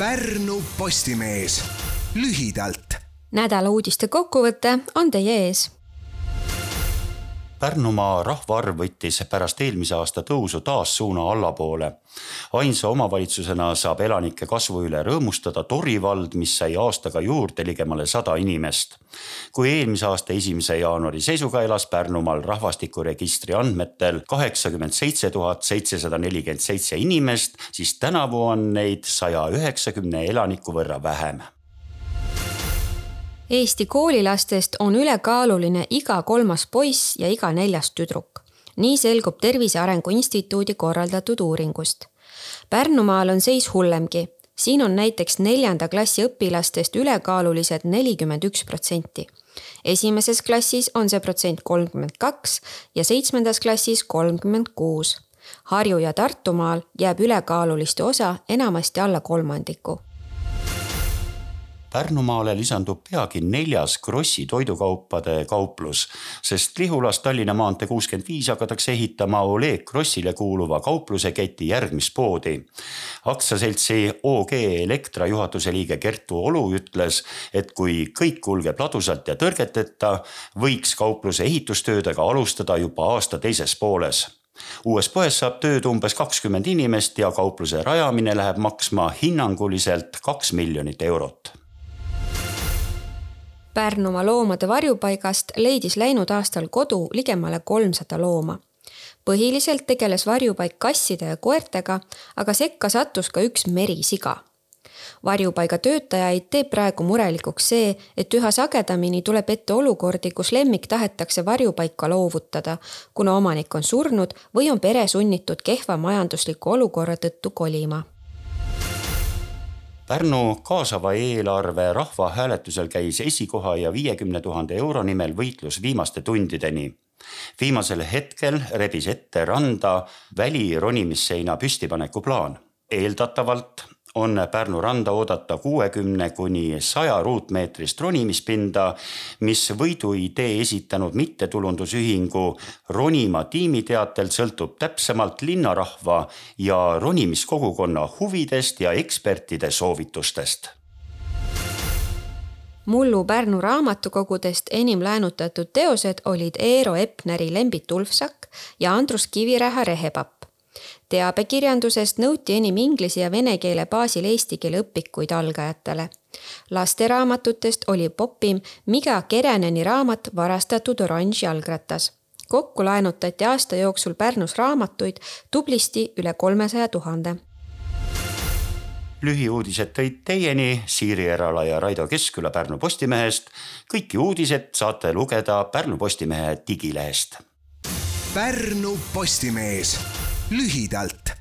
Pärnu Postimees lühidalt. nädala uudiste kokkuvõte on teie ees Pärnumaa rahvaarv võttis pärast eelmise aasta tõusu taas suuna allapoole. ainsa omavalitsusena saab elanike kasvu üle rõõmustada Tori vald, mis sai aastaga juurde ligemale sada inimest. kui eelmise aasta esimese jaanuari seisuga elas Pärnumaal rahvastikuregistri andmetel kaheksakümmend seitse tuhat seitsesada nelikümmend seitse inimest, siis tänavu on neid saja üheksakümne elaniku võrra vähem Eesti koolilastest on ülekaaluline iga kolmas poiss ja iga neljas tüdruk. nii selgub Tervise Arengu Instituudi korraldatud uuringust. Pärnumaal on seis hullemgi. siin on näiteks neljanda klassi õpilastest ülekaalulised nelikümmend üks protsenti. esimeses klassis on see protsent kolmkümmend kaks ja seitsmendas klassis kolmkümmend kuus. Harju- ja Tartumaal jääb ülekaaluliste osa enamasti alla kolmandiku Pärnumaale lisandub peagi neljas Krossi toidukaupade kauplus, sest Lihulas Tallinna maantee kuuskümmend viis hakatakse ehitama Oleg Krossile kuuluva kaupluse keti järgmist poodi. aktsiaseltsi OG Elektra juhatuse liige Kertu Olu ütles, et kui kõik kulgeb ladusalt ja tõrgeteta, võiks kaupluse ehitustöödega alustada juba aasta teises pooles uues poes saab tööd umbes kakskümmend inimest ja kaupluse rajamine läheb maksma hinnanguliselt kaks miljonit eurot Pärnumaa loomade varjupaigast leidis läinud aastal kodu ligemale kolmsada looma. põhiliselt tegeles varjupaik kasside ja koertega, aga sekka sattus ka üks merisiga. varjupaiga töötajaid teeb praegu murelikuks see, et üha sagedamini tuleb ette olukordi, kus lemmik tahetakse varjupaika loovutada, kuna omanik on surnud või on pere sunnitud kehva majandusliku olukorra tõttu kolima Pärnu kaasava eelarve rahvahääletusel käis esikoha ja viiekümne tuhande euro nimel võitlus viimaste tundideni. viimasel hetkel rebis ette randa välironimisseina püstipaneku plaan. eeldatavalt on Pärnu randa oodata kuuekümne kuni saja ruutmeetrist ronimispinda, mis võiduidee esitanud mittetulundusühingu Ronima tiimi teatel sõltub täpsemalt linnarahva ja ronimiskogukonna huvidest ja ekspertide soovitustest. Mullu Pärnu raamatukogudest enim laenutatud teosed olid Eero Epneri Lembit Ulfsak ja Andrus Kiviräha Rehepapp teabekirjandusest nõuti enim inglise ja vene keele baasil eesti keele õpikuid algajatele. lasteraamatutest oli popim Miga Kereneni raamat Varastatud oranž jalgratas. kokku laenutati aasta jooksul Pärnus raamatuid tublisti üle kolmesaja tuhande lühiuudised tõid teieni Siiri Erala ja Raido Keskküla Pärnu Postimehest. kõiki uudised saate lugeda Pärnu Postimehe digilehest. Pärnu Postimees lühidalt